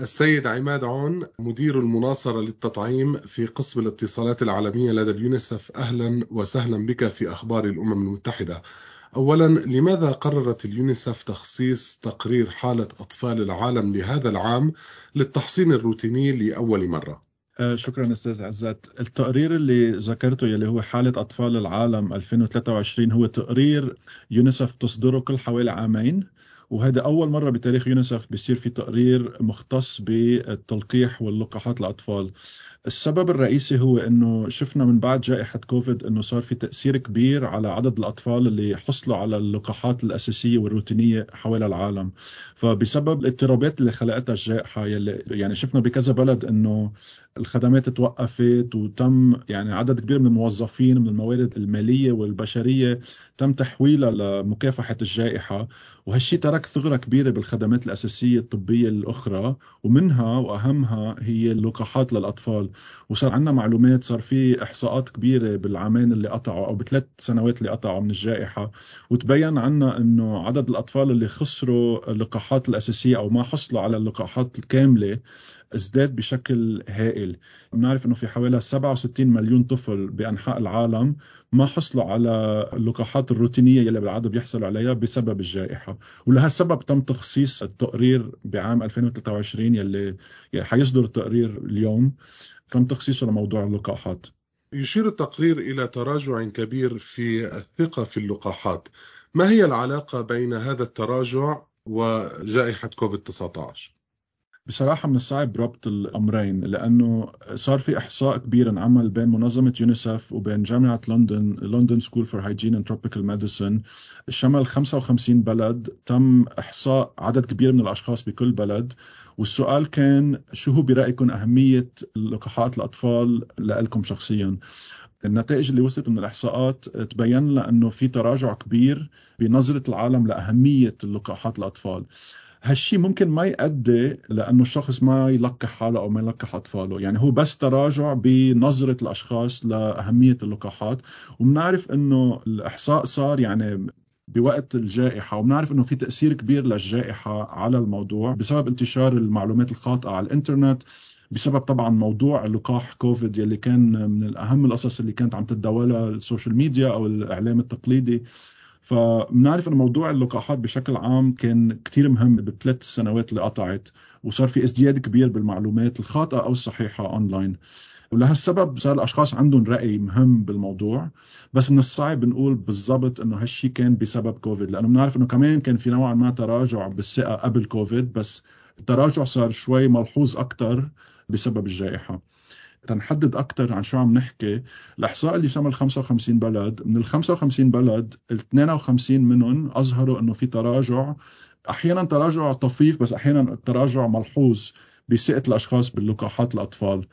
السيد عماد عون مدير المناصرة للتطعيم في قسم الاتصالات العالمية لدى اليونيسف أهلا وسهلا بك في أخبار الأمم المتحدة. أولا لماذا قررت اليونيسف تخصيص تقرير حالة أطفال العالم لهذا العام للتحصين الروتيني لأول مرة؟ آه، شكرا أستاذ عزت التقرير اللي ذكرته يلي هو حالة أطفال العالم 2023 هو تقرير يونيسف تصدره كل حوالي عامين. وهذا أول مرة بتاريخ يونيسف بيصير في تقرير مختص بالتلقيح واللقاحات للأطفال. السبب الرئيسي هو إنه شفنا من بعد جائحة كوفيد إنه صار في تأثير كبير على عدد الأطفال اللي حصلوا على اللقاحات الأساسية والروتينية حول العالم. فبسبب الاضطرابات اللي خلقتها الجائحة يلي يعني شفنا بكذا بلد إنه الخدمات توقفت وتم يعني عدد كبير من الموظفين من الموارد المالية والبشرية تم تحويلها لمكافحة الجائحة. وهالشيء ترك ثغرة كبيرة بالخدمات الأساسية الطبية الأخرى ومنها وأهمها هي اللقاحات للأطفال. وصار عندنا معلومات صار في إحصاءات كبيرة بالعامين اللي قطعوا أو بثلاث سنوات اللي قطعوا من الجائحة. وتبين عنا إنه عدد الأطفال اللي خسروا اللقاحات الأساسية أو ما حصلوا على اللقاحات الكاملة ازداد بشكل هائل. بنعرف إنه في حوالي 67 مليون طفل بأنحاء العالم ما حصلوا على اللقاحات الروتينية يلي بالعادة بيحصلوا عليها بسبب الجائحة. ولهالسبب تم تخصيص التقرير بعام 2023 يلي حيصدر التقرير اليوم. تم تخصيصه لموضوع اللقاحات يشير التقرير إلى تراجع كبير في الثقة في اللقاحات ما هي العلاقة بين هذا التراجع وجائحة كوفيد-19؟ بصراحة من الصعب ربط الأمرين لأنه صار في إحصاء كبير انعمل بين منظمة يونيسف وبين جامعة لندن London School for Hygiene and Tropical Medicine شمل 55 بلد تم إحصاء عدد كبير من الأشخاص بكل بلد. والسؤال كان شو هو برأيكم أهمية لقاحات الأطفال لكم شخصيا؟ النتائج اللي وصلت من الإحصاءات تبين لنا أنه في تراجع كبير بنظرة العالم لأهمية اللقاحات الأطفال. هالشيء ممكن ما يؤدي لأنه الشخص ما يلقح حاله أو ما يلقح أطفاله، يعني هو بس تراجع بنظرة الأشخاص لأهمية اللقاحات، وبنعرف إنه الإحصاء صار يعني بوقت الجائحة وبنعرف أنه في تأثير كبير للجائحة على الموضوع بسبب انتشار المعلومات الخاطئة على الإنترنت بسبب طبعا موضوع لقاح كوفيد يلي كان من أهم القصص اللي كانت عم تتداولها السوشيال ميديا أو الإعلام التقليدي. فبنعرف إنه موضوع اللقاحات بشكل عام كان كثير مهم بالثلاث سنوات اللي قطعت وصار في ازدياد كبير بالمعلومات الخاطئة أو الصحيحة اونلاين ولهالسبب صار الأشخاص عندهم رأي مهم بالموضوع بس من الصعب نقول بالضبط إنه هالشيء كان بسبب كوفيد لأنه بنعرف إنه كمان كان في نوعا ما تراجع بالثقة قبل كوفيد بس التراجع صار شوي ملحوظ أكثر بسبب الجائحة. تنحدد أكثر عن شو عم نحكي. الأحصاء اللي شمل 55 بلد من ال 55 بلد ال 52 منهم أظهروا إنه في تراجع. أحيانا تراجع طفيف بس أحيانا تراجع ملحوظ بثقة الأشخاص باللقاحات الأطفال.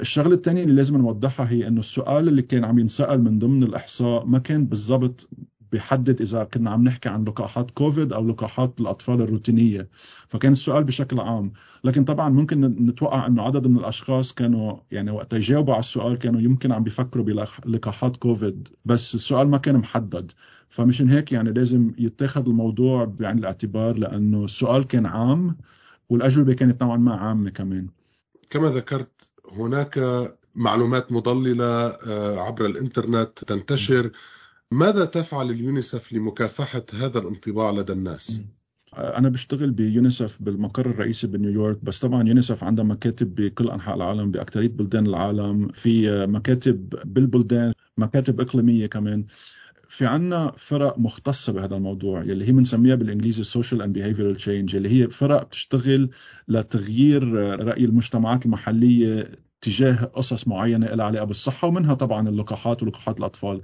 الشغلة الثانية اللي لازم نوضحها هي إنه السؤال اللي كان عم ينسأل من ضمن الأحصاء ما كان بالضبط بيحدد إذا كنا عم نحكي عن لقاحات كوفيد أو لقاحات الأطفال الروتينية. فكان السؤال بشكل عام. لكن طبعا ممكن نتوقع إنه عدد من الأشخاص كانوا يعني وقت يجاوبوا على السؤال كانوا يمكن عم بيفكروا بلقاحات كوفيد. بس السؤال ما كان محدد. فمشان هيك يعني لازم يتاخذ الموضوع بعين الاعتبار لأنه السؤال كان عام والأجوبة كانت نوعا ما عامة كمان. كما ذكرت هناك معلومات مضللة آه، عبر الإنترنت تنتشر. ماذا تفعل اليونيسف لمكافحة هذا الانطباع لدى الناس؟ أنا بشتغل بيونيسف بالمقر الرئيسي بنيويورك بس طبعا يونيسف عندها مكاتب بكل أنحاء العالم بأكثرية بلدان العالم في مكاتب بالبلدان مكاتب إقليمية كمان. في عنا فرق مختصة بهذا الموضوع يلي هي بنسميها بالإنجليزي social and behavioral change يلي هي فرق بتشتغل لتغيير رأي المجتمعات المحلية تجاه قصص معينة لها علاقة بالصحة ومنها طبعا اللقاحات ولقاحات الأطفال.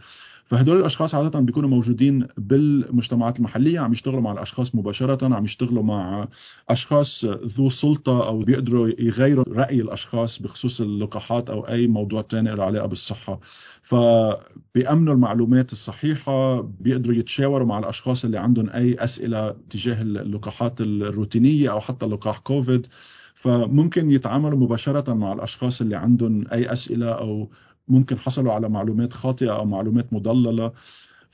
فهدول الأشخاص عادة بيكونوا موجودين بالمجتمعات المحلية عم يشتغلوا مع الأشخاص مباشرة عم يشتغلوا مع أشخاص ذو سلطة أو بيقدروا يغيروا رأي الأشخاص بخصوص اللقاحات أو أي موضوع ثاني له علاقة بالصحة. فبيأمنوا المعلومات الصحيحة بيقدروا يتشاوروا مع الأشخاص اللي عندهم أي أسئلة تجاه اللقاحات الروتينية أو حتى لقاح كوفيد. فممكن يتعاملوا مباشرة مع الأشخاص اللي عندهم أي أسئلة أو ممكن حصلوا على معلومات خاطئة أو معلومات مضللة.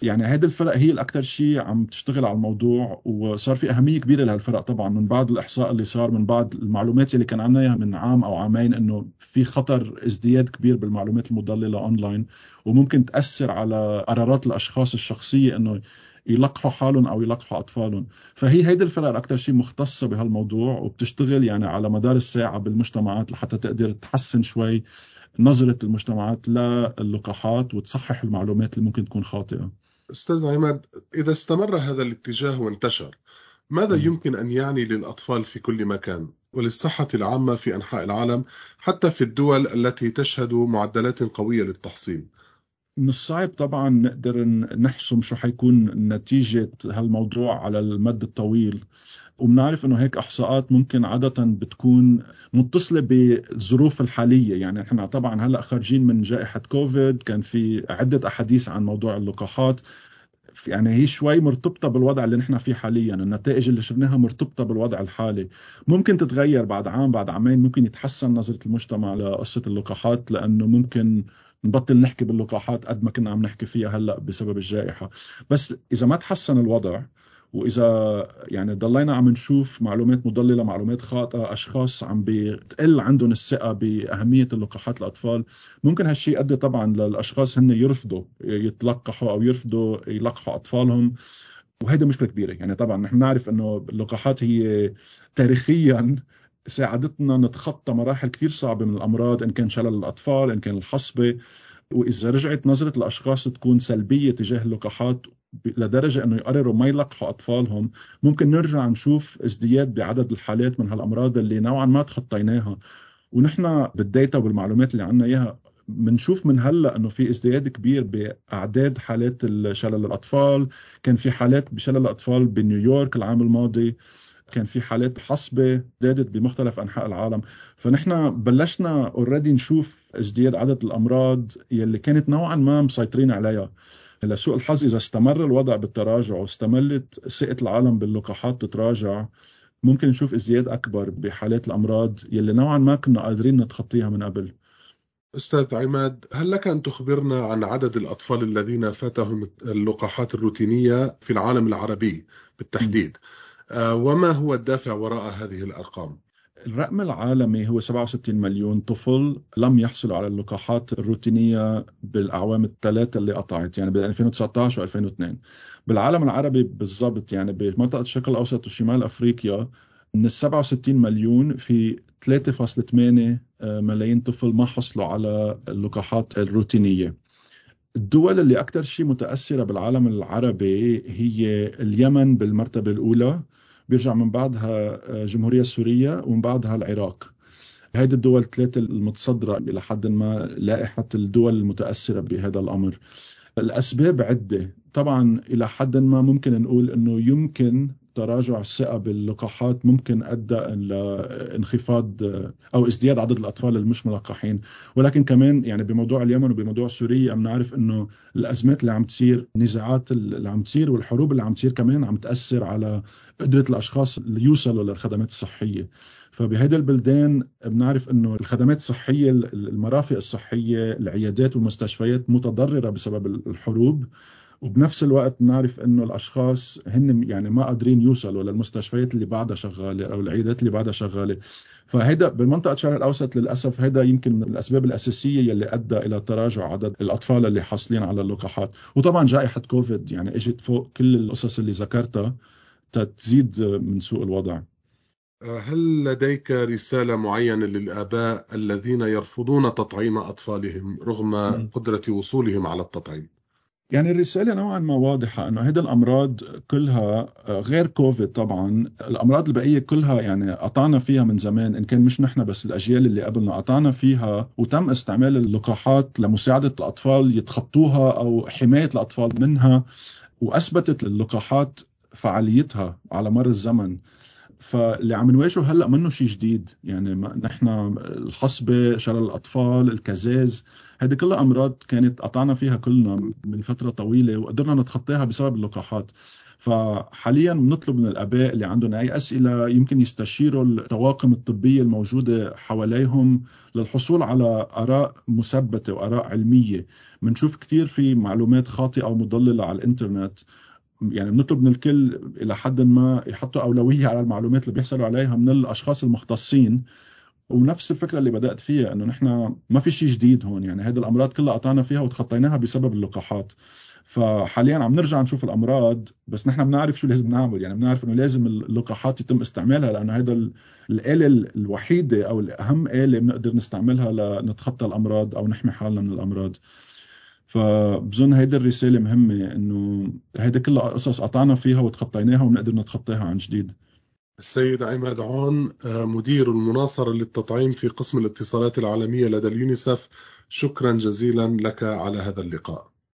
يعني هذه الفرق هي الأكثر شيء عم تشتغل على الموضوع وصار في أهمية كبيرة لهالفرق طبعا من بعد الإحصاء اللي صار من بعد المعلومات اللي كان إياها من عام أو عامين إنه في خطر ازدياد كبير بالمعلومات المضللة اونلاين وممكن تأثر على قرارات الأشخاص الشخصية إنه يلقحوا حالهم أو يلقحوا أطفالهم. فهي هيدي الفرق أكثر شيء مختصة بهالموضوع وبتشتغل يعني على مدار الساعة بالمجتمعات لحتى تقدر تحسن شوي نظرة المجتمعات للقاحات وتصحح المعلومات اللي ممكن تكون خاطئة. أستاذ عماد إذا استمر هذا الاتجاه وانتشر ماذا م. يمكن أن يعني للأطفال في كل مكان؟ وللصحة العامة في أنحاء العالم حتى في الدول التي تشهد معدلات قوية للتحصيل. من الصعب طبعا نقدر نحسم شو حيكون نتيجة هالموضوع على المد الطويل. وبنعرف إنه هيك أحصاءات ممكن عادة بتكون متصلة بالظروف الحالية. يعني إحنا طبعا هلأ خارجين من جائحة كوفيد كان في عدة أحاديث عن موضوع اللقاحات. يعني هي شوي مرتبطة بالوضع اللي نحن فيه حاليا. النتائج اللي شفناها مرتبطة بالوضع الحالي. ممكن تتغير بعد عام بعد عامين ممكن يتحسن نظرة المجتمع لقصة اللقاحات لأنه ممكن نبطل نحكي باللقاحات قد ما كنا عم نحكي فيها هلأ بسبب الجائحة. بس إذا ما تحسن الوضع وإذا يعني ضلينا عم نشوف معلومات مضللة معلومات خاطئة أشخاص عم بتقل عندهم الثقة بأهمية اللقاحات الأطفال ممكن هالشيء يؤدي طبعا للأشخاص هن يرفضوا يتلقحوا أو يرفضوا يلقحوا أطفالهم وهيدا مشكلة كبيرة. يعني طبعا نحن نعرف إنه اللقاحات هي تاريخيا ساعدتنا نتخطى مراحل كثير صعبة من الأمراض إن كان شلل الأطفال إن كان الحصبة. وإذا رجعت نظرة الأشخاص تكون سلبية تجاه اللقاحات لدرجة إنه يقرروا ما يلقحوا أطفالهم. ممكن نرجع نشوف ازدياد بعدد الحالات من هالأمراض اللي نوعا ما تخطيناها. ونحن بالديتا والمعلومات اللي عندنا إياها بنشوف من هلأ إنه في ازدياد كبير بأعداد حالات شلل الأطفال. كان في حالات بشلل الأطفال بنيويورك العام الماضي. كان في حالات حصبة زادت بمختلف أنحاء العالم فنحن بلشنا اوريدي نشوف ازدياد عدد الأمراض يلي كانت نوعا ما مسيطرين عليها لسوء الحظ إذا استمر الوضع بالتراجع واستمرت ثقة العالم باللقاحات تتراجع ممكن نشوف ازدياد أكبر بحالات الأمراض يلي نوعا ما كنا قادرين نتخطيها من قبل أستاذ عماد هل لك أن تخبرنا عن عدد الأطفال الذين فاتهم اللقاحات الروتينية في العالم العربي بالتحديد؟ م. آه، وما هو الدافع وراء هذه الأرقام؟ الرقم العالمي هو 67 مليون طفل لم يحصلوا على اللقاحات الروتينية بالأعوام الثلاثة اللي قطعت يعني ب 2019 و2002 بالعالم العربي بالضبط يعني بمنطقة الشرق الأوسط وشمال أفريقيا من ال 67 مليون في 3.8 آه، ملايين طفل ما حصلوا على اللقاحات الروتينية الدول اللي أكثر شيء متأثرة بالعالم العربي هي اليمن بالمرتبة الأولى بيرجع من بعدها آه، السورية ومن بعدها العراق. هيدي الدول الثلاثة المتصدرة إلى حد ما لائحة الدول المتأثرة بهذا الأمر. الأسباب عدة. طبعا إلى حد ما ممكن نقول أنه يمكن تراجع الثقة باللقاحات ممكن أدى لانخفاض أو ازدياد عدد الأطفال المش ملقحين ولكن كمان يعني بموضوع اليمن وبموضوع سوريا عم نعرف أنه الأزمات اللي عم تصير النزاعات اللي عم تصير والحروب اللي عم تصير كمان عم تأثر على قدرة الأشخاص اللي يوصلوا للخدمات الصحية. فبهيدا البلدان بنعرف إنه الخدمات الصحية المرافق الصحية العيادات والمستشفيات متضررة بسبب الحروب. وبنفس الوقت نعرف إنه الأشخاص هن يعني ما قادرين يوصلوا للمستشفيات اللي بعدها شغالة أو العيادات اللي بعدها شغالة. فهيدا بمنطقة الشرق الأوسط للأسف هيدا يمكن من الأسباب الأساسية يلي أدى إلى تراجع عدد الأطفال اللي حاصلين على اللقاحات. وطبعا جائحة كوفيد يعني إجت فوق كل القصص اللي ذكرتها تزيد من سوء الوضع. هل لديك رسالة معينة للآباء الذين يرفضون تطعيم أطفالهم رغم قدرة وصولهم على التطعيم؟ يعني الرسالة نوعا ما واضحة أنه هذه الأمراض كلها غير كوفيد طبعا الأمراض البقية كلها يعني قطعنا فيها من زمان إن كان مش نحن بس الأجيال اللي قبلنا قطعنا فيها وتم استعمال اللقاحات لمساعدة الأطفال يتخطوها أو حماية الأطفال منها وأثبتت اللقاحات فعاليتها على مر الزمن. فاللي عم نواجهه هلأ منه شيء جديد. يعني نحن الحصبة شلل الأطفال الكزاز هذه كلها أمراض كانت قطعنا فيها كلنا من فترة طويلة وقدرنا نتخطاها بسبب اللقاحات. فحاليا بنطلب من الأباء اللي عندهم أي أسئلة يمكن يستشيروا الطواقم الطبية الموجودة حواليهم للحصول على آراء مثبتة وآراء علمية. بنشوف كثير في معلومات خاطئة أو مضلله على الإنترنت. يعني بنطلب من الكل إلى حد ما يحطوا أولوية على المعلومات اللي بيحصلوا عليها من الأشخاص المختصين. ونفس الفكرة اللي بدأت فيها إنه نحن ما في شيء جديد هون. يعني هذه الأمراض كلها قطعنا فيها وتخطيناها بسبب اللقاحات. فحاليا عم نرجع نشوف الأمراض بس نحن بنعرف شو لازم نعمل. يعني بنعرف إنه لازم اللقاحات يتم استعمالها لأنه هذا الآلة الوحيدة أو الأهم آلة بنقدر نستعملها لنتخطى الأمراض أو نحمي حالنا من الأمراض. فبظن هيدي الرسالة مهمة إنه هيدي كلها قصص قطعنا فيها وتخطيناها وبنقدر نتخطاها عن جديد. السيد عماد عون مدير المناصرة للتطعيم في قسم الاتصالات العالمية لدى اليونيسف شكرا جزيلا لك على هذا اللقاء.